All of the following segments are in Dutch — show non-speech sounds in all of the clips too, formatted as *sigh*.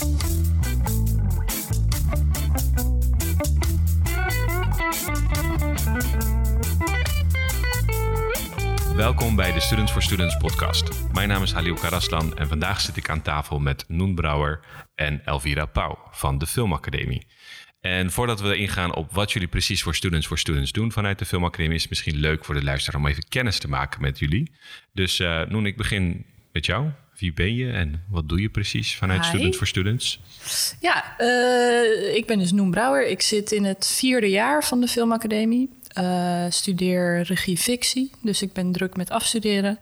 Welkom bij de Students for Students podcast. Mijn naam is Halil Karaslan en vandaag zit ik aan tafel met Noen Brouwer en Elvira Pauw van de Filmacademie. En voordat we ingaan op wat jullie precies voor Students for Students doen vanuit de Filmacademie, is het misschien leuk voor de luisteraar om even kennis te maken met jullie. Dus uh, Noen, ik begin met jou. Wie ben je en wat doe je precies vanuit Hi. Students for Students? Ja, eh, ik ben dus Noem Brouwer. Ik zit in het vierde jaar van de Filmacademie. Eh, studeer regie fictie, dus ik ben druk met afstuderen.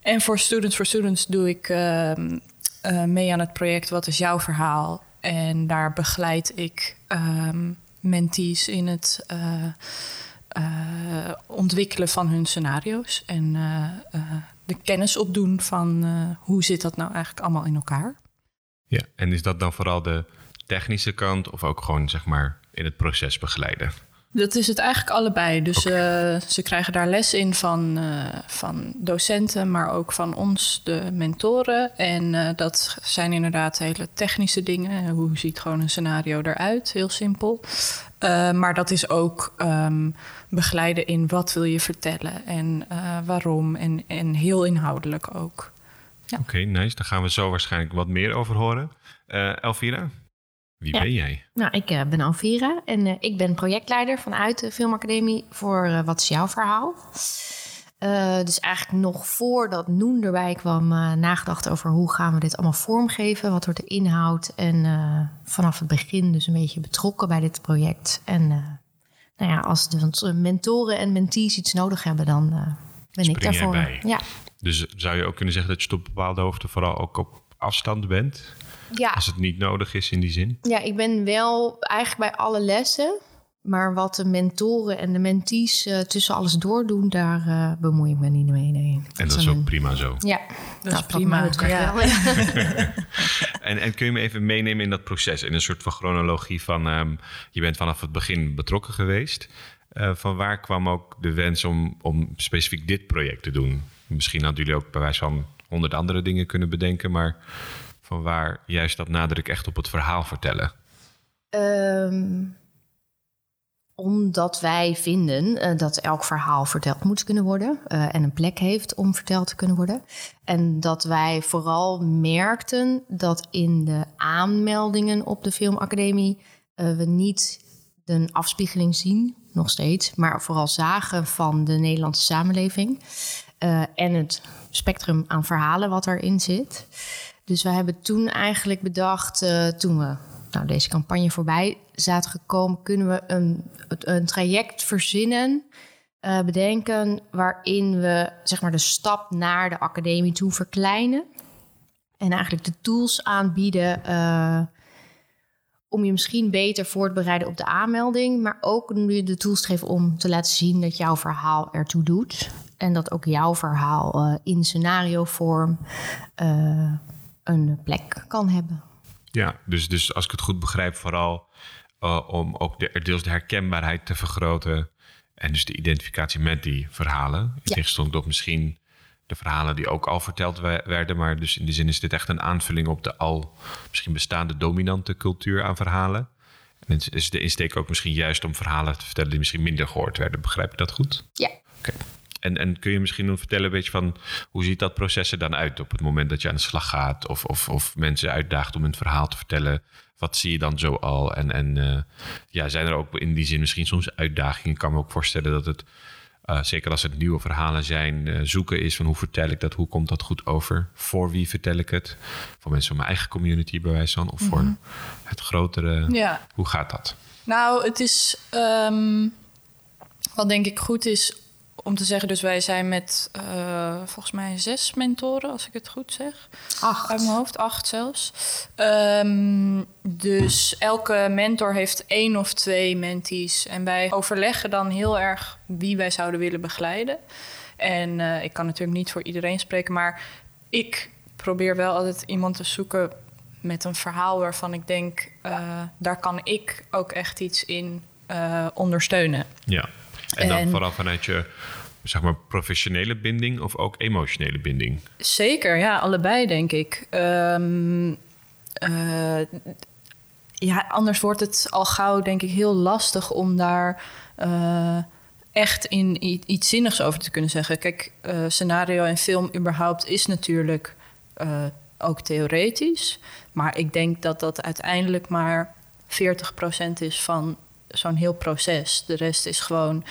En voor Students for Students doe ik ehm, eh, mee aan het project Wat is jouw verhaal? En daar begeleid ik ehm, mentees in het ontwikkelen van hun scenario's. En de kennis opdoen van eh, hoe zit dat nou eigenlijk allemaal in elkaar. Ja, en is dat dan vooral de technische kant of ook gewoon zeg maar in het proces begeleiden? Dat is het eigenlijk allebei. Dus eh, ze krijgen daar les in van, eh, van docenten, maar ook van ons, de mentoren. En eh, dat zijn inderdaad hele technische dingen. Hoe ziet gewoon een scenario eruit? Heel simpel. Maar dat is ook ehm, begeleiden in wat wil je vertellen en waarom. En, en heel inhoudelijk ook. Ja. Oké, nice. Daar gaan we zo waarschijnlijk wat meer over horen. Elvira, wie Ja. ben jij? Nou, ik eh, ben Alvira en eh, ik ben projectleider vanuit de Filmacademie voor eh, Wat is jouw verhaal? Dus eigenlijk nog voordat Noen erbij kwam, nagedacht over hoe gaan we dit allemaal vormgeven, wat wordt de inhoud en vanaf het begin dus een beetje betrokken bij dit project. En nou ja, als de mentoren en mentees iets nodig hebben, dan ben Spring ik daarvoor. bij? Ja. Dus zou je ook kunnen zeggen dat je op bepaalde hoogte vooral ook op afstand bent? Ja, Als het niet nodig is in die zin? Ja, ik ben wel eigenlijk bij alle lessen. Maar wat de mentoren en de mentees eh, tussen alles doordoen, daar eh, bemoei ik me niet mee. Nee. En dat is ook prima zo. Ja, Dat is prima, ja. wel, ja. *laughs* En, en kun je me even meenemen in dat proces? In een soort van chronologie van... ehm, je bent vanaf het begin betrokken geweest. Eh, van waar kwam ook de wens om, om specifiek dit project te doen? Misschien hadden jullie ook bij wijze van honderd andere dingen kunnen bedenken... maar van waar juist dat nadruk echt op het verhaal vertellen? Ehm, omdat wij vinden eh, dat elk verhaal verteld moet kunnen worden eh, en een plek heeft om verteld te kunnen worden. En dat wij vooral merkten dat in de aanmeldingen op de Filmacademie eh, we niet een afspiegeling zien, nog steeds, maar vooral zagen van de Nederlandse samenleving en het spectrum aan verhalen wat erin zit. Dus we hebben toen eigenlijk bedacht, eh, toen we nou, deze campagne voorbij zaten gekomen, kunnen we een, een traject verzinnen, eh, bedenken, waarin we zeg maar, de stap naar de academie toe verkleinen. En eigenlijk de tools aanbieden eh, om je misschien beter voor te bereiden op de aanmelding, maar ook om je de tools te geven om te laten zien dat jouw verhaal ertoe doet. En dat ook jouw verhaal in scenariovorm eh, een plek kan hebben. Ja, dus, dus als ik het goed begrijp, vooral eh, om ook de, deels de herkenbaarheid te vergroten. En dus de identificatie met die verhalen. In Ja. tegenstelling tot misschien de verhalen die ook al verteld we- werden. Maar dus in die zin is dit echt een aanvulling op de al misschien bestaande dominante cultuur aan verhalen. En is- is de insteek ook misschien juist om verhalen te vertellen die misschien minder gehoord werden. Begrijp ik dat goed? Ja. Oké. En, en kun je misschien nog vertellen een beetje van hoe ziet dat proces er dan uit op het moment dat je aan de slag gaat of, of, of mensen uitdaagt om een verhaal te vertellen? Wat zie je dan zo al? En, en eh, ja, zijn er ook in die zin misschien soms uitdagingen? Ik kan me ook voorstellen dat het, eh, zeker als het nieuwe verhalen zijn, eh, zoeken is van hoe vertel ik dat? Hoe komt dat goed over? Voor wie vertel ik het? Voor mensen van mijn eigen community bij wijze van? Of voor het grotere? Ja. Hoe gaat dat? Nou, het is. ehm, wat denk ik goed is om te zeggen. Dus wij zijn met eh, volgens mij zes mentoren, als ik het goed zeg. Acht. Uit mijn hoofd, acht zelfs. Ehm, dus elke mentor heeft één of twee mentees. En wij overleggen dan heel erg wie wij zouden willen begeleiden. En eh, ik kan natuurlijk niet voor iedereen spreken, maar ik probeer wel altijd iemand te zoeken met een verhaal waarvan ik denk, eh, daar kan ik ook echt iets in eh, ondersteunen. Ja. En dan En- vooral vanuit je zeg maar professionele binding of ook emotionele binding? Zeker, ja, allebei denk ik. Ehm, eh, ja, anders wordt het al gauw, denk ik, heel lastig om daar eh, echt in iets zinnigs over te kunnen zeggen. Kijk, eh, scenario en film überhaupt is natuurlijk ook theoretisch. Maar ik denk dat dat uiteindelijk maar 40% is van zo'n heel proces. De rest is gewoon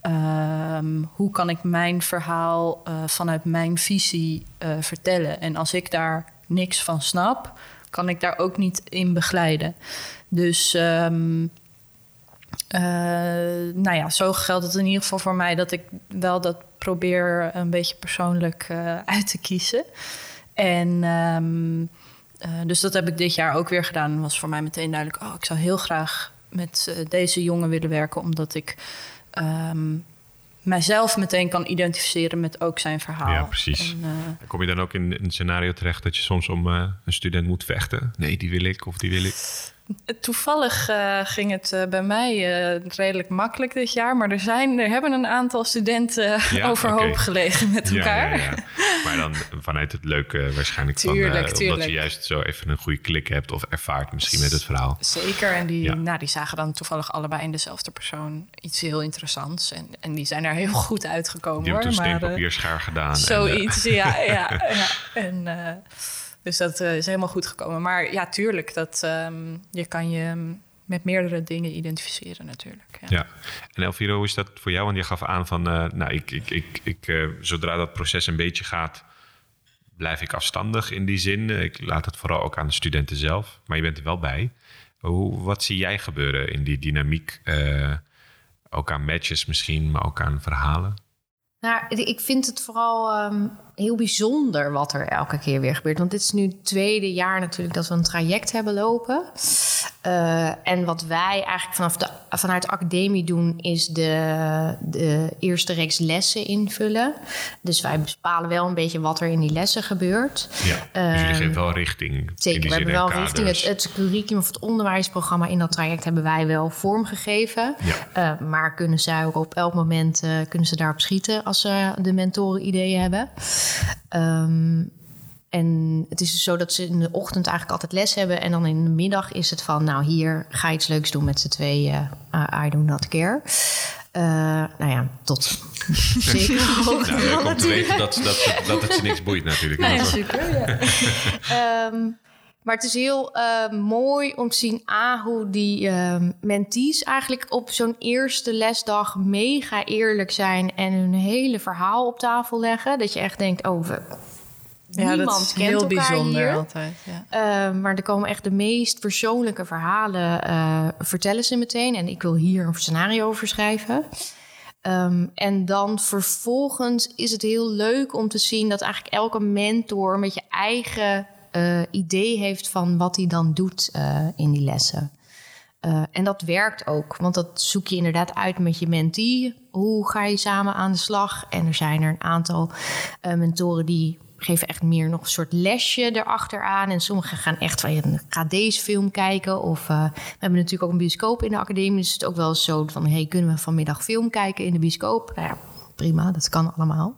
ehm, hoe kan ik mijn verhaal eh, vanuit mijn visie eh, vertellen. En als ik daar niks van snap, kan ik daar ook niet in begeleiden. Dus ehm, eh, nou ja, zo geldt het in ieder geval voor mij dat ik wel dat probeer een beetje persoonlijk uit te kiezen. En ehm, eh, dus dat heb ik dit jaar ook weer gedaan. Was voor mij meteen duidelijk: oh, ik zou heel graag met deze jongen willen werken, omdat ik ehm, mijzelf meteen kan identificeren met ook zijn verhaal. Ja, precies. En, eh, Kom je dan ook in een scenario terecht dat je soms om eh, een student moet vechten? Nee, die wil ik of die wil ik. Toevallig eh, ging het eh, bij mij eh, redelijk makkelijk dit jaar, maar er, zijn, er hebben een aantal studenten Ja, *laughs* overhoop gelegen met elkaar. Ja. Maar dan vanuit het leuke waarschijnlijk van... Tuurlijk, omdat tuurlijk. je juist zo even een goede klik hebt of ervaart misschien met het verhaal. Zeker, en die, nou, die zagen dan toevallig allebei in dezelfde persoon iets heel interessants. En, en die zijn er heel goed uitgekomen Die hebben toen steenpapierschaar gedaan. en, Zoiets, ja, ja, *laughs* ja. En, dus dat eh, is helemaal goed gekomen. Maar ja, tuurlijk, dat, ehm, je kan je met meerdere dingen identificeren natuurlijk. Ja. Ja, en Elviro, hoe is dat voor jou? Want je gaf aan van, eh, nou, ik, ik, ik, ik, eh, zodra dat proces een beetje gaat, blijf ik afstandig in die zin. Ik laat het vooral ook aan de studenten zelf, maar je bent er wel bij. Hoe, wat zie jij gebeuren in die dynamiek? eh, ook aan matches misschien, maar ook aan verhalen? Nou, ik vind het vooral ehm, heel bijzonder wat er elke keer weer gebeurt. Want dit is nu het tweede jaar natuurlijk dat we een traject hebben lopen. Eh, en wat wij eigenlijk vanaf de, vanuit de academie doen, is de, de eerste reeks lessen invullen. Dus wij bepalen wel een beetje wat er in die lessen gebeurt. Ja, dus jullie Ehm, geven wel richting. in Zeker, we hebben en wel richting het curriculum of het onderwijsprogramma in dat traject hebben wij wel vormgegeven. Ja. Eh, maar kunnen zij ook op elk moment eh, kunnen ze daarop schieten als ze de mentoren ideeën hebben. Ehm, en het is dus zo dat ze in de ochtend eigenlijk altijd les hebben. En dan in de middag is het van, nou hier ga je iets leuks doen met z'n tweeën. Uh, I do not care. Uh, nou ja, tot *laughs* zeker hoogte leuk dan om te *laughs* weten dat, dat, dat het ze niks boeit natuurlijk. Nou ja, super. Ja. *laughs* Ehm, maar het is heel eh, mooi om te zien A, hoe die ehm, mentees eigenlijk op zo'n eerste lesdag mega eerlijk zijn en hun hele verhaal op tafel leggen. Dat je echt denkt, oh, we, Ja, niemand dat is kent heel bijzonder hier. altijd. Ja. Uh, maar er komen echt de meest persoonlijke verhalen, uh, vertellen ze meteen. En ik wil hier een scenario over schrijven. Um, en dan vervolgens is het heel leuk om te zien dat eigenlijk elke mentor een beetje eigen uh, idee heeft van wat hij dan doet uh, in die lessen. Uh, en dat werkt ook, want dat zoek je inderdaad uit met je mentee. Hoe ga je samen aan de slag? En er zijn er een aantal mentoren die geven echt meer nog een soort lesje erachteraan. En sommigen gaan echt van, ga deze film kijken. Of we hebben natuurlijk ook een bioscoop in de academie. Dus het is ook wel zo van, hey, kunnen we vanmiddag film kijken in de bioscoop? Nou ja, prima, dat kan allemaal.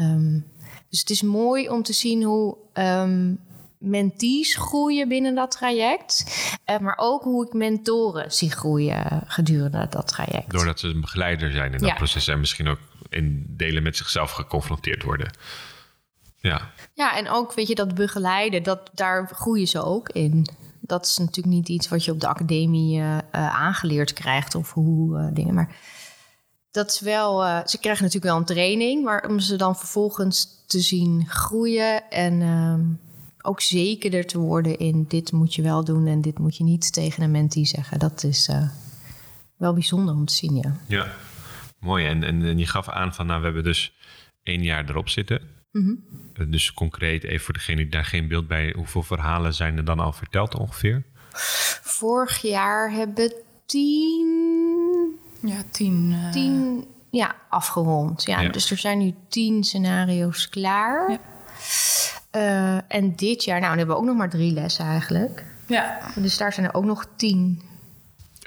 Um, dus het is mooi om te zien hoe um, mentees groeien binnen dat traject. Uh, maar ook hoe ik mentoren zie groeien gedurende dat traject. Doordat ze een begeleider zijn in dat Ja. proces en misschien ook in delen met zichzelf geconfronteerd worden. Ja, Ja, en ook, weet je, dat begeleiden, dat, daar groeien ze ook in. Dat is natuurlijk niet iets wat je op de academie uh, uh, aangeleerd krijgt of hoe dingen. Maar dat is wel, eh, ze krijgen natuurlijk wel een training, maar om ze dan vervolgens te zien groeien en ehm, ook zekerder te worden in dit moet je wel doen en dit moet je niet tegen een mentee zeggen. Dat is eh, wel bijzonder om te zien, ja. ja. mooi. En, en, en je gaf aan van, nou, we hebben dus één jaar erop zitten. Mhm. Eh, Dus concreet, even voor degene die daar geen beeld bij... hoeveel verhalen zijn er dan al verteld ongeveer? Vorig jaar hebben tien Ja, tien. eh, tien ja, afgerond. Ja, Ja. Dus er zijn nu tien scenario's klaar. Ja. Eh, en dit jaar, nou, dan hebben we ook nog maar drie lessen eigenlijk. Ja, Dus daar zijn er ook nog tien.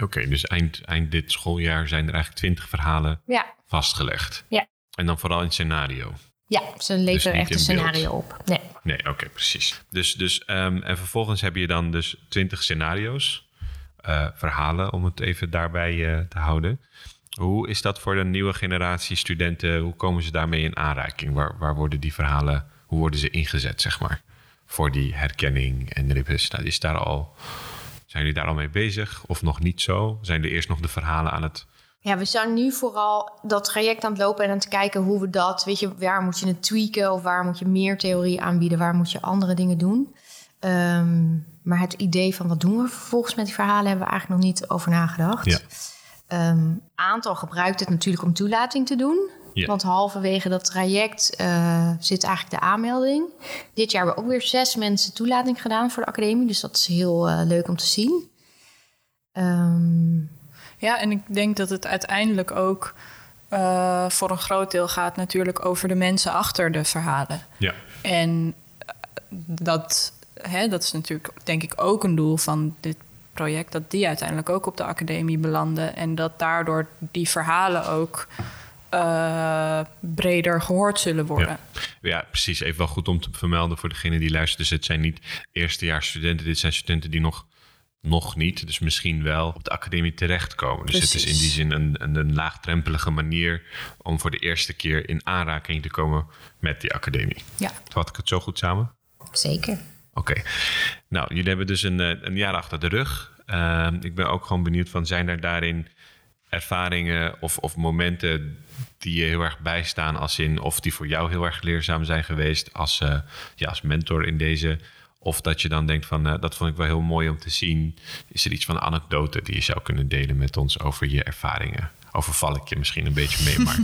Oké, dus eind, eind dit schooljaar zijn er eigenlijk twintig verhalen Ja, vastgelegd. Ja. En dan vooral in scenario. Ja, ze leveren niet echt een beeld. scenario op. Nee. Nee, oké, precies. Dus, dus, ehm, en vervolgens heb je dan dus twintig scenario's, verhalen, om het even daarbij eh, te houden. Hoe is dat voor de nieuwe generatie studenten? Hoe komen ze daarmee in aanraking? Waar, waar worden die verhalen, hoe worden ze ingezet, zeg maar? Voor die herkenning en representatie. Is daar al, zijn jullie daar al mee bezig of nog niet zo? Zijn er eerst nog de verhalen aan het... Ja, we zijn nu vooral dat traject aan het lopen en aan het kijken hoe we dat, weet je, waar moet je het tweaken of waar moet je meer theorie aanbieden, waar moet je andere dingen doen. Ehm, maar het idee van wat doen we vervolgens met die verhalen hebben we eigenlijk nog niet over nagedacht. Ja. Ehm, aantal gebruikt het natuurlijk om toelating te doen. Ja. Want halverwege dat traject eh, zit eigenlijk de aanmelding. Dit jaar hebben we ook weer zes mensen toelating gedaan voor de academie. Dus dat is heel eh, leuk om te zien. Ehm, Ja, en ik denk dat het uiteindelijk ook eh, voor een groot deel gaat natuurlijk over de mensen achter de verhalen. Ja, En dat, hè, dat is natuurlijk denk ik ook een doel van dit project, dat die uiteindelijk ook op de academie belanden en dat daardoor die verhalen ook eh, breder gehoord zullen worden. Ja, precies. Even wel goed om te vermelden voor degene die luistert. Dus het zijn niet eerstejaars studenten. Dit zijn studenten die nog, nog niet, dus misschien wel op de academie terechtkomen. Dus het is in die zin een, een, een laagdrempelige manier om voor de eerste keer in aanraking te komen met die academie. Ja. Vat ik het zo goed samen? zeker. Oké. Nou, jullie hebben dus een, eh, een jaar achter de rug. Ehm, ik ben ook gewoon benieuwd van, zijn er daarin ervaringen of, of momenten die je heel erg bijstaan als in... of die voor jou heel erg leerzaam zijn geweest als, eh, ja, als mentor in deze... Of dat je dan denkt van, eh, dat vond ik wel heel mooi om te zien. Is er iets van anekdote die je zou kunnen delen met ons over je ervaringen? Overval ik je misschien een beetje mee, maar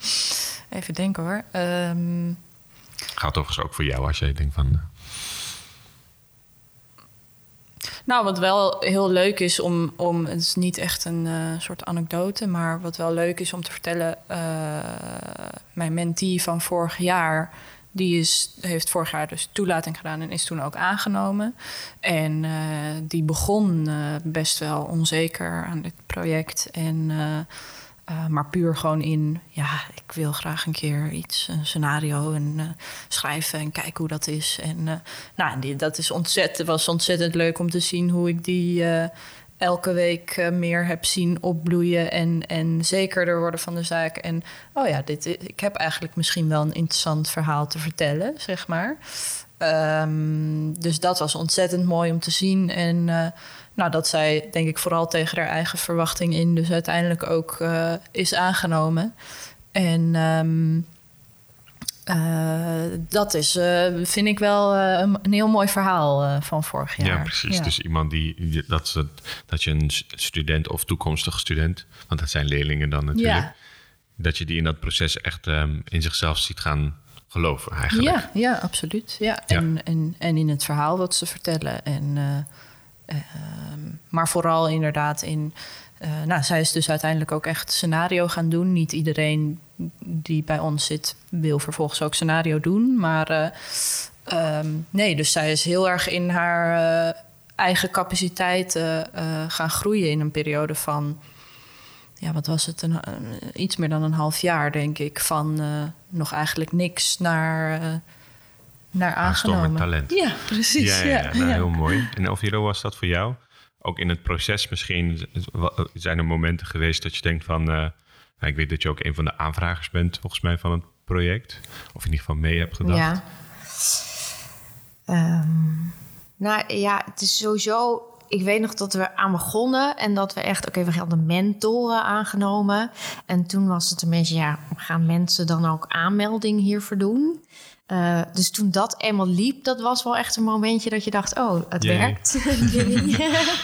*laughs* Even denken hoor. Ehm, gaat overigens ook voor jou als jij denkt van... Nou, wat wel heel leuk is om, om het is niet echt een eh, soort anekdote, maar wat wel leuk is om te vertellen, eh, mijn mentee van vorig jaar, die is, heeft vorig jaar dus toelating gedaan en is toen ook aangenomen. En eh, die begon best wel onzeker aan dit project en eh, maar puur gewoon in, ja, ik wil graag een keer iets, een scenario en, eh, schrijven en kijken hoe dat is. En eh, nou, dat is ontzettend, was ontzettend leuk om te zien hoe ik die elke week meer heb zien opbloeien en, en zekerder worden van de zaak. En oh ja, dit, ik heb eigenlijk misschien wel een interessant verhaal te vertellen, zeg maar. Ehm, dus dat was ontzettend mooi om te zien. En nou, dat zij, denk ik, vooral tegen haar eigen verwachting in, dus uiteindelijk ook eh, is aangenomen. En ehm, eh, dat is, eh, vind ik wel een, een heel mooi verhaal van vorig jaar. Ja, precies. Ja. Dus iemand die, dat, ze, dat je een student of toekomstige student, want dat zijn leerlingen dan natuurlijk, Ja. dat je die in dat proces echt ehm, in zichzelf ziet gaan geloven eigenlijk. Ja, ja, absoluut. Ja. Ja. En, en, en in het verhaal wat ze vertellen. En, maar vooral inderdaad in. eh, nou, zij is dus uiteindelijk ook echt scenario gaan doen. Niet iedereen die bij ons zit wil vervolgens ook scenario doen. Maar eh, ehm, nee, dus zij is heel erg in haar eh, eigen capaciteiten gaan groeien in een periode van ja, wat was het? Een, iets meer dan een half jaar, denk ik. Van nog eigenlijk niks naar, naar aangenomen. talent. Ja, precies. Ja, ja, ja, nou, heel mooi. En Elviro, was dat voor jou? Ook in het proces misschien zijn er momenten geweest dat je denkt van... eh, nou, ik weet dat je ook een van de aanvragers bent volgens mij van het project. Of in ieder geval mee hebt gedacht. Ja. Ehm, nou ja, het is sowieso. Ik weet nog dat we aan begonnen en dat we echt, oké, we hadden mentoren aangenomen. En toen was het een beetje, ja, gaan mensen dan ook aanmelding hiervoor doen? Eh, dus toen dat eenmaal liep, dat was wel echt een momentje dat je dacht, oh, het Jee. werkt. *laughs* *laughs*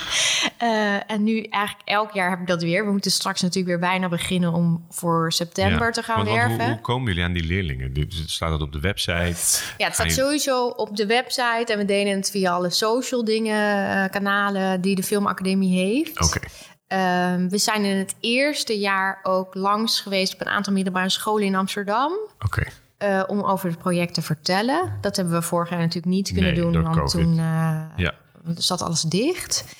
Eh, en nu eigenlijk elk jaar heb ik dat weer. We moeten straks natuurlijk weer bijna beginnen om voor september Ja. te gaan Want- want werven. hoe, hoe komen jullie aan die leerlingen? Staat dat op de website? Ja, het staat je- sowieso op de website en we delen het via alle social dingen, eh, kanalen die de Filmacademie heeft. Oké. Ehm, we zijn in het eerste jaar ook langs geweest op een aantal middelbare scholen in Amsterdam. Oké. Eh, om over het project te vertellen. Dat hebben we vorig jaar natuurlijk niet kunnen Nee, doen, want COVID. toen eh, Ja. zat alles dicht.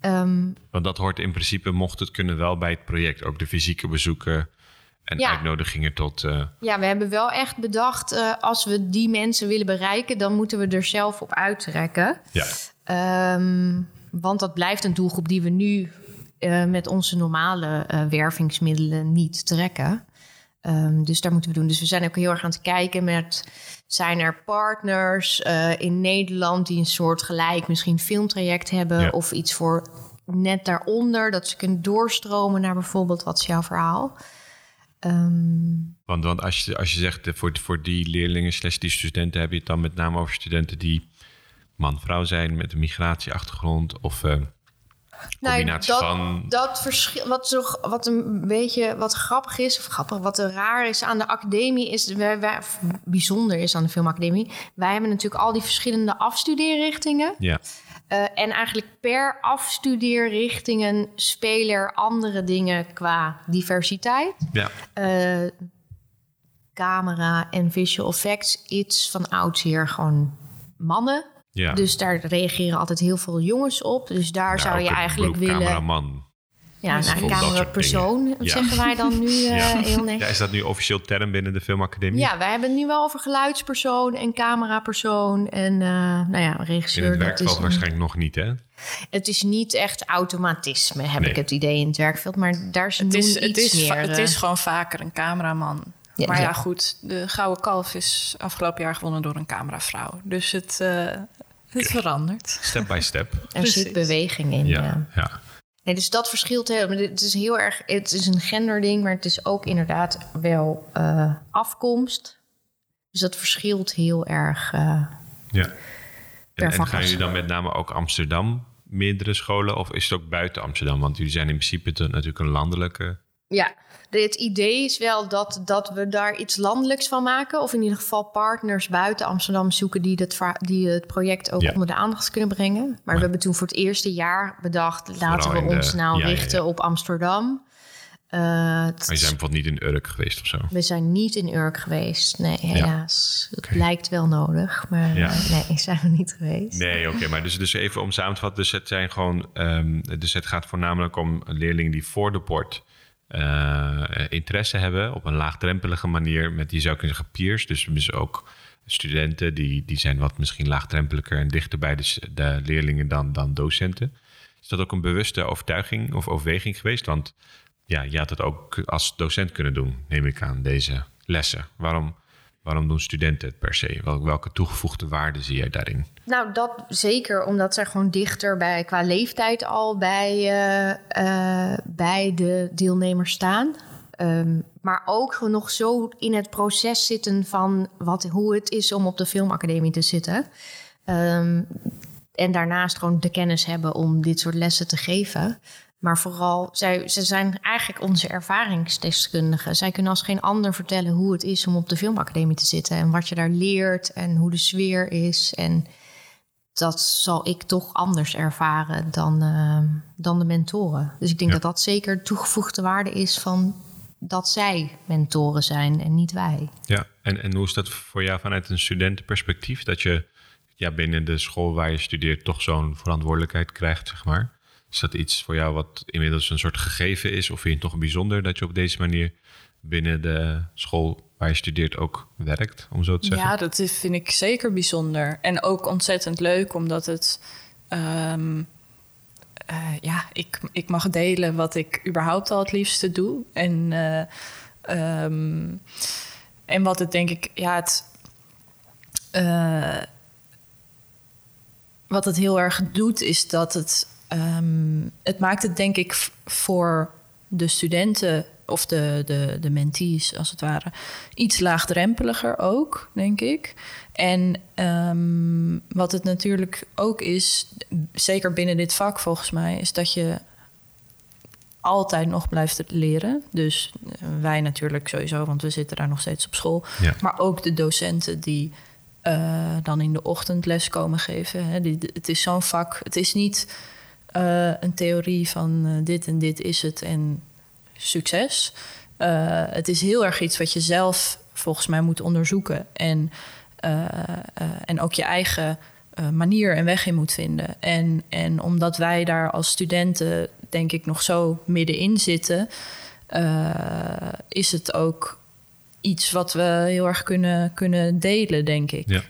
Ehm, Want dat hoort in principe, mocht het kunnen, wel bij het project. Ook de fysieke bezoeken En Ja. uitnodigingen tot... eh, Ja, we hebben wel echt bedacht, als we die mensen willen bereiken, dan moeten we er zelf op uittrekken. ja. Ehm, want dat blijft een doelgroep die we nu met onze normale wervingsmiddelen niet trekken. Ehm, dus daar moeten we doen. Dus we zijn ook heel erg aan het kijken met... zijn er partners eh, in Nederland die een soort gelijk misschien filmtraject hebben... Ja. of iets voor net daaronder, dat ze kunnen doorstromen naar bijvoorbeeld wat is jouw verhaal. Ehm, Want, want als, je, als je zegt eh, voor, voor die leerlingen slash die studenten... heb je het dan met name over studenten die man-vrouw zijn... met een migratieachtergrond of eh, combinatie dat, van... Dat verschil, wat, zo, wat een beetje wat grappig is, of grappig, wat er raar is aan de academie, is wij, wij, of bijzonder is aan de filmacademie. Wij hebben natuurlijk al die verschillende afstudeerrichtingen. Ja, Eh, en eigenlijk per afstudeerrichtingen spelen er andere dingen qua diversiteit. ja. Eh, camera en visual effects, iets van oudsher gewoon mannen. Ja. Dus daar reageren altijd heel veel jongens op. Dus daar Nou, zou je het eigenlijk willen. cameraman. Ja, Dus nou, een camerapersoon. Ja. zeggen wij dan nu *laughs* eh, Ja. heel netjes. Ja, is dat nu officieel term binnen de filmacademie? Ja, wij hebben het nu wel over geluidspersoon en camerapersoon en uh, nou ja, In regisseur. het dat werkveld waarschijnlijk nog niet, hè? Het is niet echt automatisme, heb Nee. ik het idee in het werkveld, maar daar is Het is, het, iets is, meer. het eh, is gewoon vaker een cameraman. Ja, maar ja, ja. goed, de Gouden Kalf is afgelopen jaar gewonnen door een cameravrouw. Dus het, eh, het verandert. Step by step. er precies. zit beweging in. Ja, ja. ja. Nee, dus dat verschilt heel. Het is heel erg. Het is een genderding, maar het is ook inderdaad wel eh, afkomst. Dus dat verschilt heel erg. eh, ja. En, en gaan jullie dan met name ook Amsterdam, meerdere scholen? Of is het ook buiten Amsterdam? Want jullie zijn in principe te- natuurlijk een landelijke... Ja, het idee is wel dat, dat we daar iets landelijks van maken. Of in ieder geval partners buiten Amsterdam zoeken die, dat, die het project ook Ja. onder de aandacht kunnen brengen. Maar, we hebben toen voor het eerste jaar bedacht, laten we de- ons nou ja, ja, ja. richten op Amsterdam. Het- Maar je zijn bijvoorbeeld niet in Urk geweest of zo. We zijn niet in Urk geweest. Nee, helaas. Het lijkt wel nodig, maar Ja. nee, zijn we niet geweest. Nee, oké, maar dus, dus even om samen te vatten. Dus het zijn gewoon, ehm, dus het gaat voornamelijk om leerlingen die voor de port eh, interesse hebben op een laagdrempelige manier met die zou ik kunnen zeggen peers. Dus, dus ook studenten die, die zijn wat misschien laagdrempeliger en dichter bij de, de leerlingen dan, dan docenten. Is dat ook een bewuste overtuiging of overweging geweest? Want ja, je had het ook als docent kunnen doen, neem ik aan, deze lessen. Waarom, waarom doen studenten het per se? Wel- Welke toegevoegde waarde zie jij daarin? Nou, dat zeker omdat zij gewoon dichter bij, qua leeftijd al bij, eh, eh, bij de deelnemers staan. Ehm, maar ook nog zo in het proces zitten van wat, hoe het is om op de filmacademie te zitten. Ehm, en daarnaast gewoon de kennis hebben om dit soort lessen te geven. Maar vooral, zij, ze zijn eigenlijk onze ervaringsdeskundigen. Zij kunnen als geen ander vertellen hoe het is om op de filmacademie te zitten. En wat je daar leert en hoe de sfeer is. En dat zal ik toch anders ervaren dan, eh, dan de mentoren. Dus ik denk Ja. dat dat zeker toegevoegde waarde is van dat zij mentoren zijn en niet wij. Ja, en, en hoe is dat voor jou vanuit een studentenperspectief? Dat je ja, binnen de school waar je studeert toch zo'n verantwoordelijkheid krijgt, zeg maar. Is dat iets voor jou wat inmiddels een soort gegeven is? Of vind je het toch bijzonder dat je op deze manier binnen de school waar je studeert ook werkt, om zo te zeggen? Ja, dat vind ik zeker bijzonder. En ook ontzettend leuk, omdat het. ehm, eh, ja, ik, ik mag delen wat ik überhaupt al het liefste doe. En, eh, ehm, en wat het denk ik, ja, het. eh, wat het heel erg doet, is dat het. Ehm, het maakt het denk ik voor de studenten of de, de, de mentees, als het ware, iets laagdrempeliger ook, denk ik. En ehm, wat het natuurlijk ook is, zeker binnen dit vak volgens mij, is dat je altijd nog blijft leren. Dus eh, wij natuurlijk sowieso, want we zitten daar nog steeds op school. Ja. Maar ook de docenten die eh, dan in de ochtend les komen geven. Hè. Die, het is zo'n vak. Het is niet eh, een theorie van eh, dit en dit is het en succes. Eh, het is heel erg iets wat je zelf volgens mij moet onderzoeken. En, en ook je eigen manier en weg in moet vinden. En, en omdat wij daar als studenten, denk ik, nog zo middenin zitten. is het ook iets wat we heel erg kunnen, kunnen delen, denk ik. Ja.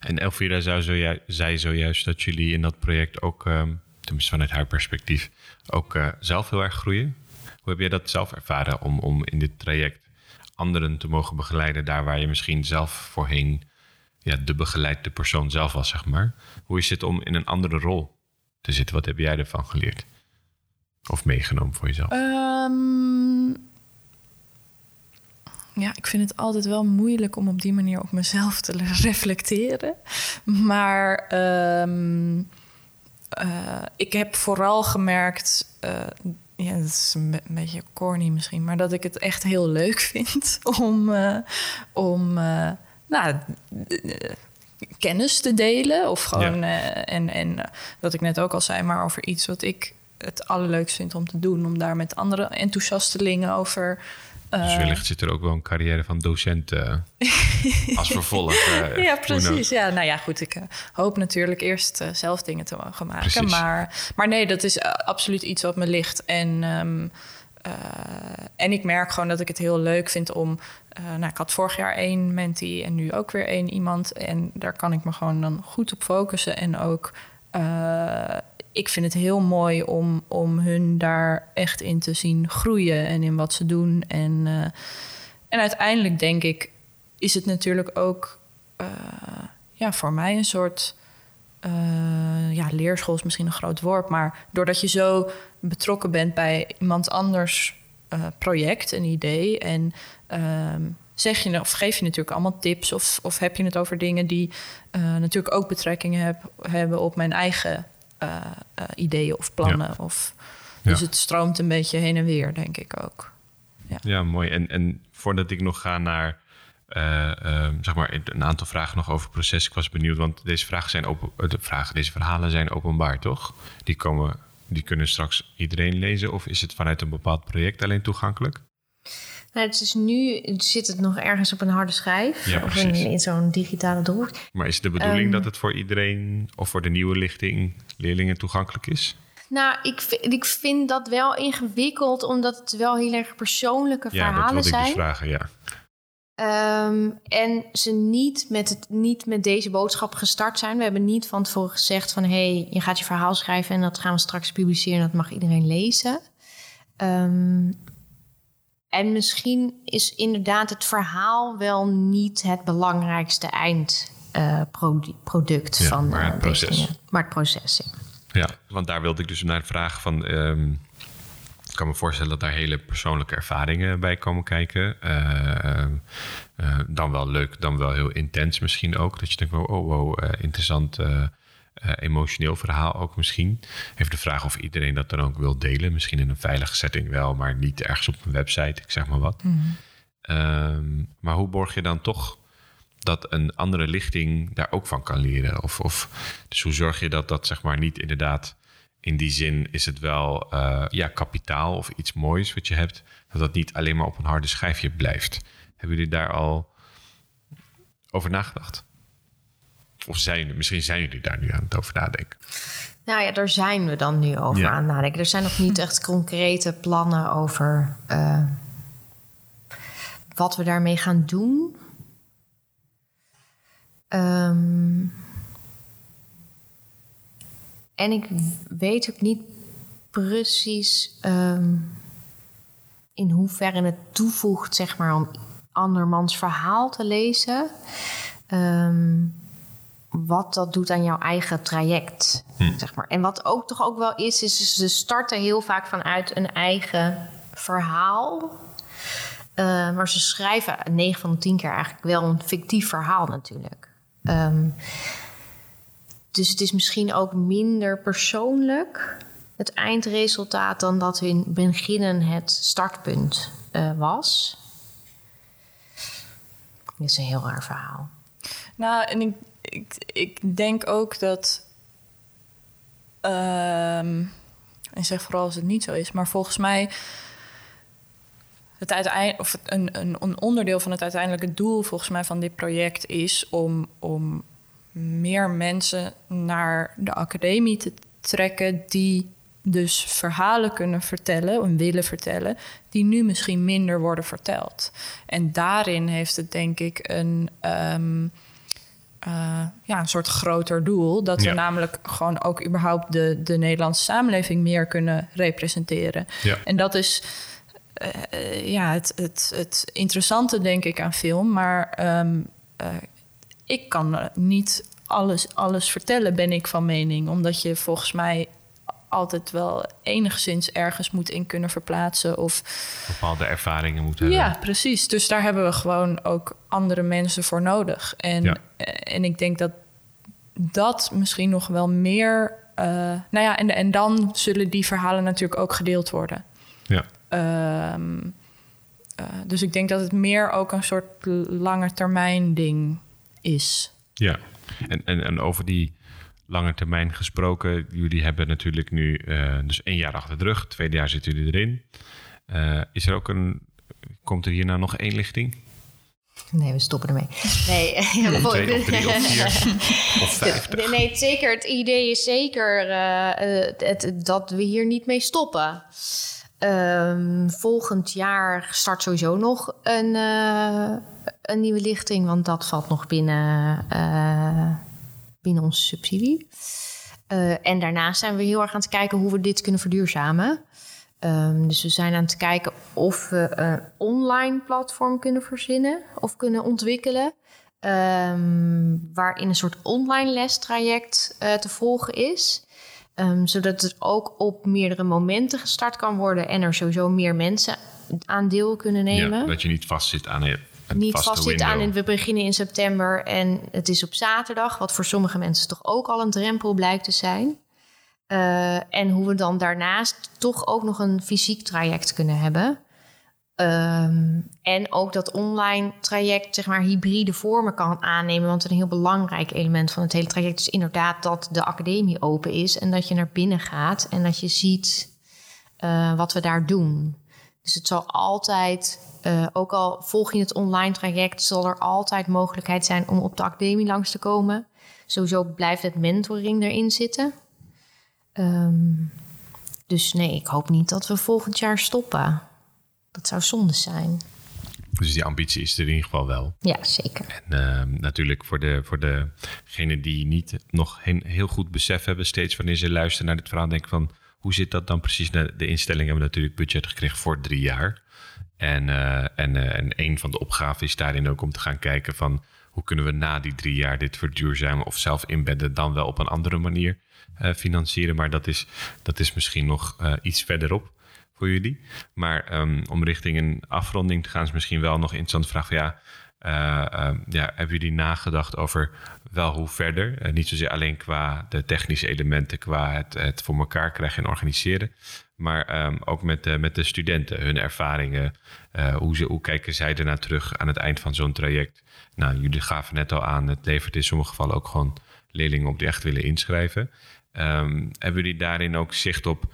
En Elvira zou zoju zei zojuist dat jullie in dat project ook, um, tenminste vanuit haar perspectief, ook uh, zelf heel erg groeien. Hoe heb jij dat zelf ervaren om, om in dit traject anderen te mogen begeleiden, daar waar je misschien zelf voorheen ja, de begeleide persoon zelf was, zeg maar? Hoe is het om in een andere rol te zitten? Wat heb jij ervan geleerd? Of meegenomen voor jezelf? Um, ja, ik vind het altijd wel moeilijk om op die manier op mezelf te *laughs* reflecteren. Maar um, uh, ik heb vooral gemerkt. Uh, ja, dat is een, een, beetje corny misschien, maar dat ik het echt heel leuk *laughs* vind om, uh, om nou, kennis te delen. Of gewoon, ja. en, en wat ik net ook al zei, maar over iets wat ik het allerleukst vind om te doen. Om daar met andere enthousiastelingen over dus eh. wellicht zit er ook wel een carrière van docent uh, *laughs* als vervolg. Uh, ja, precies. Ja, nou ja, goed. Ik hoop natuurlijk eerst zelf dingen te mogen maken. Maar, maar nee, dat is absoluut iets wat me ligt. En, um, en ik merk gewoon dat ik het heel leuk vind om. nou, ik had vorig jaar één mentee en nu ook weer één iemand. En daar kan ik me gewoon dan goed op focussen. En ook ik vind het heel mooi om, om hun daar echt in te zien groeien en in wat ze doen. En, uh, en uiteindelijk denk ik, is het natuurlijk ook uh, ja, voor mij een soort. Uh, ja, leerschool is misschien een groot woord, maar doordat je zo betrokken bent bij iemand anders project, een idee en ehm, zeg je of geef je natuurlijk allemaal tips of, of heb je het over dingen die natuurlijk ook betrekking heb, hebben op mijn eigen uh, uh, ideeën of plannen. Ja. Of, dus ja. het stroomt een beetje heen en weer, denk ik ook. Ja, ja mooi. En, en voordat ik nog ga naar uh, zeg maar een aantal vragen nog over het proces. Ik was benieuwd, want deze vragen zijn open, de vragen, deze verhalen zijn openbaar, toch? Die komen, die kunnen straks iedereen lezen, of is het vanuit een bepaald project alleen toegankelijk? Nou, het is nu zit het nog ergens op een harde schijf ja, of in, in zo'n digitale doel. Maar is de bedoeling um, dat het voor iedereen of voor de nieuwe lichting leerlingen toegankelijk is? Nou, ik, ik vind dat wel ingewikkeld, omdat het wel heel erg persoonlijke ja, verhalen dat zijn. Ik dus vragen, ja. Um, en ze niet met, het, niet met deze boodschap gestart zijn. We hebben niet van tevoren gezegd van... hé, hey, je gaat je verhaal schrijven en dat gaan we straks publiceren... en dat mag iedereen lezen. Um, en misschien is inderdaad het verhaal wel niet het belangrijkste eindproduct uh, ja, van maar het proces. maar het proces. Ja, want daar wilde ik dus naar vragen van. Um, ik kan me voorstellen dat daar hele persoonlijke ervaringen bij komen kijken. Uh, uh, dan wel leuk, dan wel heel intens misschien ook. Dat je denkt, oh, wow, interessant emotioneel verhaal ook misschien. Even de vraag of iedereen dat dan ook wil delen. Misschien in een veilige setting wel, maar niet ergens op een website, ik zeg maar wat. Mm. Um, maar hoe borg je dan toch dat een andere lichting daar ook van kan leren? Of, of, dus hoe zorg je dat dat zeg maar niet inderdaad... In die zin is het wel uh, ja, kapitaal of iets moois wat je hebt. Dat dat niet alleen maar op een harde schijfje blijft. Hebben jullie daar al over nagedacht? Of zijn, misschien zijn jullie daar nu aan het over nadenken? Nou ja, daar zijn we dan nu over Ja. aan het nadenken. Er zijn nog niet echt concrete plannen over eh, wat we daarmee gaan doen. Ehm, en ik weet ook niet precies ehm, in hoeverre het toevoegt, zeg maar, om andermans verhaal te lezen. Ehm, wat dat doet aan jouw eigen traject, zeg maar. En wat ook toch ook wel is, is ze starten heel vaak vanuit een eigen verhaal. Uh, maar ze schrijven 9 van de 10 keer eigenlijk wel een fictief verhaal natuurlijk. Um, dus het is misschien ook minder persoonlijk, het eindresultaat, dan dat in beginnen het startpunt uh, was. Dit is een heel raar verhaal. Nou, en ik, ik, denk ook dat. Um, en zeg vooral als het niet zo is, maar volgens mij. Het uiteindelijk, of een, een, een onderdeel van het uiteindelijke doel, volgens mij, van dit project is om, om meer mensen naar de academie te trekken die dus verhalen kunnen vertellen en willen vertellen, die nu misschien minder worden verteld. En daarin heeft het denk ik een, um, ja, een soort groter doel. Dat we namelijk gewoon ook überhaupt de, de Nederlandse samenleving meer kunnen representeren. Ja. En dat is. Uh, ja, het, het, het interessante, denk ik, aan film. Maar um, uh, ik kan niet alles, alles vertellen, ben ik van mening. Omdat je volgens mij altijd wel enigszins ergens moet in kunnen verplaatsen. Of bepaalde ervaringen moet hebben. Ja, precies. Dus daar hebben we gewoon ook andere mensen voor nodig. En, eh, en ik denk dat dat misschien nog wel meer. Uh, nou ja, en, en dan zullen die verhalen natuurlijk ook gedeeld worden. Ja. Uh, dus ik denk dat het meer ook een soort lange termijn ding is. Ja, en, en, en over die lange termijn gesproken. Jullie hebben natuurlijk nu uh, dus één jaar achter de rug. Tweede jaar zitten jullie erin. Uh, is er ook een... Komt er hierna nog één lichting? Nee, we stoppen ermee. Nee, *laughs* of twee, of drie, of vier, of vijftig. Nee, zeker. Het idee is zeker uh, het, dat we hier niet mee stoppen. Um, volgend jaar start sowieso nog een, uh, een nieuwe lichting, want dat valt nog binnen, uh, binnen onze subsidie. Uh, en daarnaast zijn we heel erg aan het kijken hoe we dit kunnen verduurzamen. Um, dus we zijn aan het kijken of we een online platform kunnen verzinnen of kunnen ontwikkelen. Um, waarin een soort online lestraject te volgen is. Um, zodat het ook op meerdere momenten gestart kan worden en er sowieso meer mensen aan deel kunnen nemen. Ja, dat je niet vastzit aan Niet vastzit aan we beginnen in september en het is op zaterdag, wat voor sommige mensen toch ook al een drempel blijkt te zijn. Uh, en hoe we dan daarnaast toch ook nog een fysiek traject kunnen hebben. Um, en ook dat online traject, zeg maar, hybride vormen kan aannemen. Want een heel belangrijk element van het hele traject is inderdaad dat de academie open is. En dat je naar binnen gaat en dat je ziet uh, wat we daar doen. Dus het zal altijd, uh, ook al volg je het online traject, zal er altijd mogelijkheid zijn om op de academie langs te komen. Sowieso blijft het mentoring erin zitten. Um, dus nee, ik hoop niet dat we volgend jaar stoppen. Dat zou zonde zijn. Dus die ambitie is er in ieder geval wel. Ja, zeker. En uh, natuurlijk voor, de, voor degenen die niet nog heel goed besef hebben, steeds wanneer ze luisteren naar dit verhaal, denken van hoe zit dat dan precies? De instellingen hebben natuurlijk budget gekregen voor drie jaar. En, uh, en, uh, en een van de opgaven is daarin ook om te gaan kijken van hoe kunnen we na die drie jaar dit verduurzamen of zelf inbedden, dan wel op een andere manier financieren. Maar dat is, dat is misschien nog iets verderop voor jullie. Maar um, om richting een afronding te gaan, is misschien wel nog een interessante vraag van ja. Uh, uh, ja, hebben jullie nagedacht over wel hoe verder? Uh, niet zozeer alleen qua de technische elementen, qua het, het voor elkaar krijgen en organiseren. Maar um, ook met, de, met de studenten, hun ervaringen. hoe, ze, kijken zij ernaar terug aan het eind van zo'n traject? Nou, jullie gaven net al aan, het levert in sommige gevallen ook gewoon leerlingen op die echt willen inschrijven. Um, hebben jullie daarin ook zicht op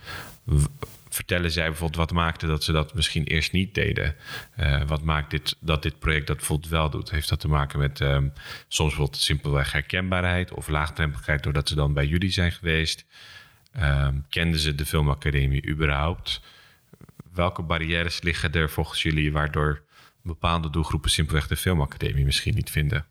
vertellen zij bijvoorbeeld wat maakte dat ze dat misschien eerst niet deden? Uh, wat maakt dit, dat dit project dat bijvoorbeeld wel doet? Heeft dat te maken met um, soms bijvoorbeeld simpelweg herkenbaarheid of laagdrempeligheid doordat ze dan bij jullie zijn geweest? Um, kenden ze de filmacademie überhaupt? Welke barrières liggen er volgens jullie waardoor bepaalde doelgroepen simpelweg de filmacademie misschien niet vinden?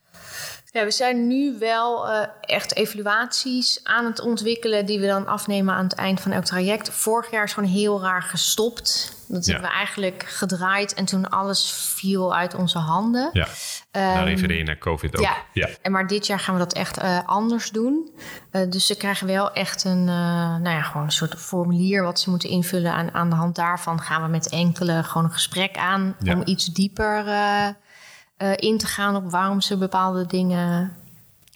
Ja, we zijn nu wel uh, echt evaluaties aan het ontwikkelen die we dan afnemen aan het eind van elk traject. Vorig jaar is gewoon heel raar gestopt. Dat ja. hebben we eigenlijk gedraaid en toen alles viel uit onze handen. Ja, um, daar refereer je naar COVID ook. Ja, ja. En maar dit jaar gaan we dat echt uh, anders doen. Uh, dus ze krijgen wel echt een, nou ja, gewoon een soort formulier wat ze moeten invullen. Aan, aan de hand daarvan gaan we met enkele gewoon een gesprek aan ja. om iets dieper uh, in te gaan op waarom ze bepaalde dingen.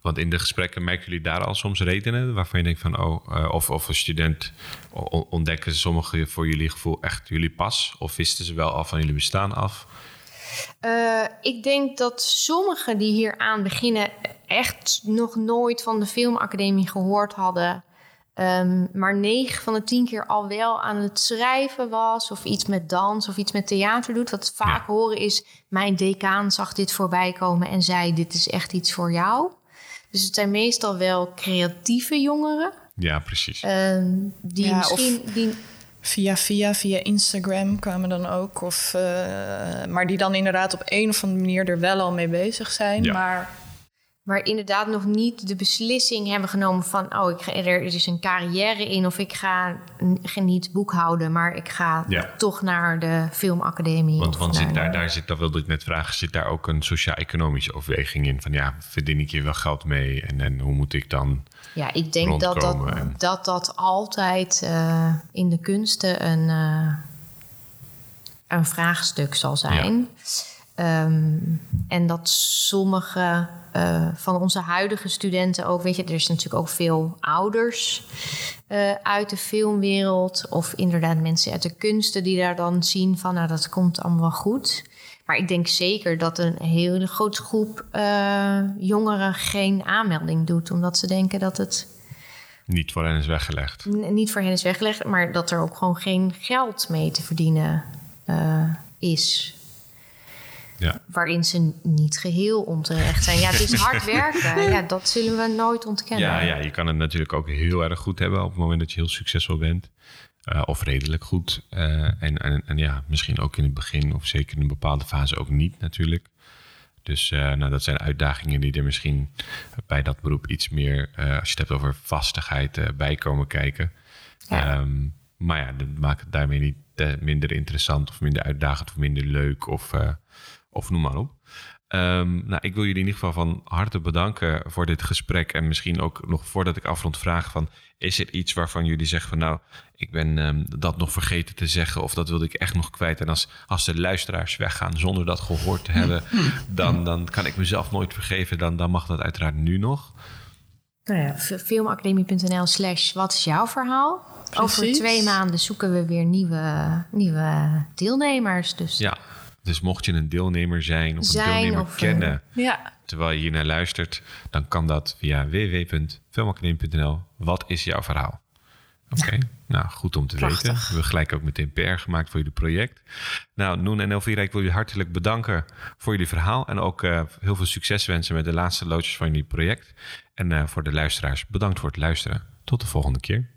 Want in de gesprekken merken jullie daar al soms redenen waarvan je denkt van oh, uh, of, of een student ontdekken ze sommige voor jullie gevoel echt jullie pas? Of wisten ze wel al van jullie bestaan af? Uh, ik denk dat sommigen die hier aan beginnen echt nog nooit van de filmacademie gehoord hadden. Um, maar negen van de tien keer al wel aan het schrijven was, of iets met dans of iets met theater doet. Wat vaak ja. horen is: Mijn decaan zag dit voorbij komen en zei: Dit is echt iets voor jou. Dus het zijn meestal wel creatieve jongeren. Ja, precies. Ehm, die Ja, misschien... Die, Via, via, via Instagram kwamen dan ook. Of, eh, maar die dan inderdaad op een of andere manier er wel al mee bezig zijn. Ja. Maar maar inderdaad nog niet de beslissing hebben genomen van... oh, ik ga, er is een carrière in of ik ga, niet boekhouden... maar ik ga Ja. toch naar de filmacademie. Want, want zit daar, de- daar zit, dat wilde ik net vragen, zit daar ook een sociaal-economische overweging in? Van ja, verdien ik hier wel geld mee en, en hoe moet ik dan... Ja, ik denk dat dat, en- dat dat altijd eh, in de kunsten een, eh, een vraagstuk zal zijn. Ehm, en dat sommige eh, van onze huidige studenten ook, weet je, er is natuurlijk ook veel ouders eh, uit de filmwereld of inderdaad mensen uit de kunsten die daar dan zien van, nou dat komt allemaal wel goed. Maar ik denk zeker dat een hele grote groep eh, jongeren geen aanmelding doet, omdat ze denken dat het Niet voor hen is weggelegd. niet voor hen is weggelegd, maar dat er ook gewoon geen geld mee te verdienen is. Ja. Waarin ze niet geheel onterecht zijn. Ja, het is hard *laughs* werken. Ja, dat zullen we nooit ontkennen. Ja, ja, je kan het natuurlijk ook heel erg goed hebben op het moment dat je heel succesvol bent. Eh, of redelijk goed. Eh, en, en, en ja, misschien ook in het begin of zeker in een bepaalde fase ook niet natuurlijk. Dus eh, nou, dat zijn uitdagingen die er misschien bij dat beroep iets meer, als je het hebt over vastigheid, bij komen kijken. Ja. Ehm, maar ja, dat maakt het daarmee niet minder interessant of minder uitdagend of minder leuk of, of noem maar op. Ehm, nou, ik wil jullie in ieder geval van harte bedanken voor dit gesprek. En misschien ook nog voordat ik afrond vraag van... is er iets waarvan jullie zeggen van nou... ik ben ehm, dat nog vergeten te zeggen of dat wilde ik echt nog kwijt. En als, als de luisteraars weggaan zonder dat gehoord te hebben... *laughs* dan, dan kan ik mezelf nooit vergeven. Dan, dan mag dat uiteraard nu nog. Nou ja, filmacademie.nl slash wat is jouw verhaal? Over twee maanden zoeken we weer nieuwe, nieuwe deelnemers. Dus Ja, dus mocht je een deelnemer zijn of een deelnemer of, eh, kennen... ja, terwijl je hier naar luistert, dan kan dat via www.filmacademie.nl. Wat is jouw verhaal? Oké, nou goed om te Prachtig. weten. We hebben gelijk ook meteen PR gemaakt voor jullie project. Nou, Noen en Elvira, ik wil jullie hartelijk bedanken voor jullie verhaal. En ook eh, heel veel succes wensen met de laatste loodjes van jullie project. En eh, voor de luisteraars, bedankt voor het luisteren. Tot de volgende keer.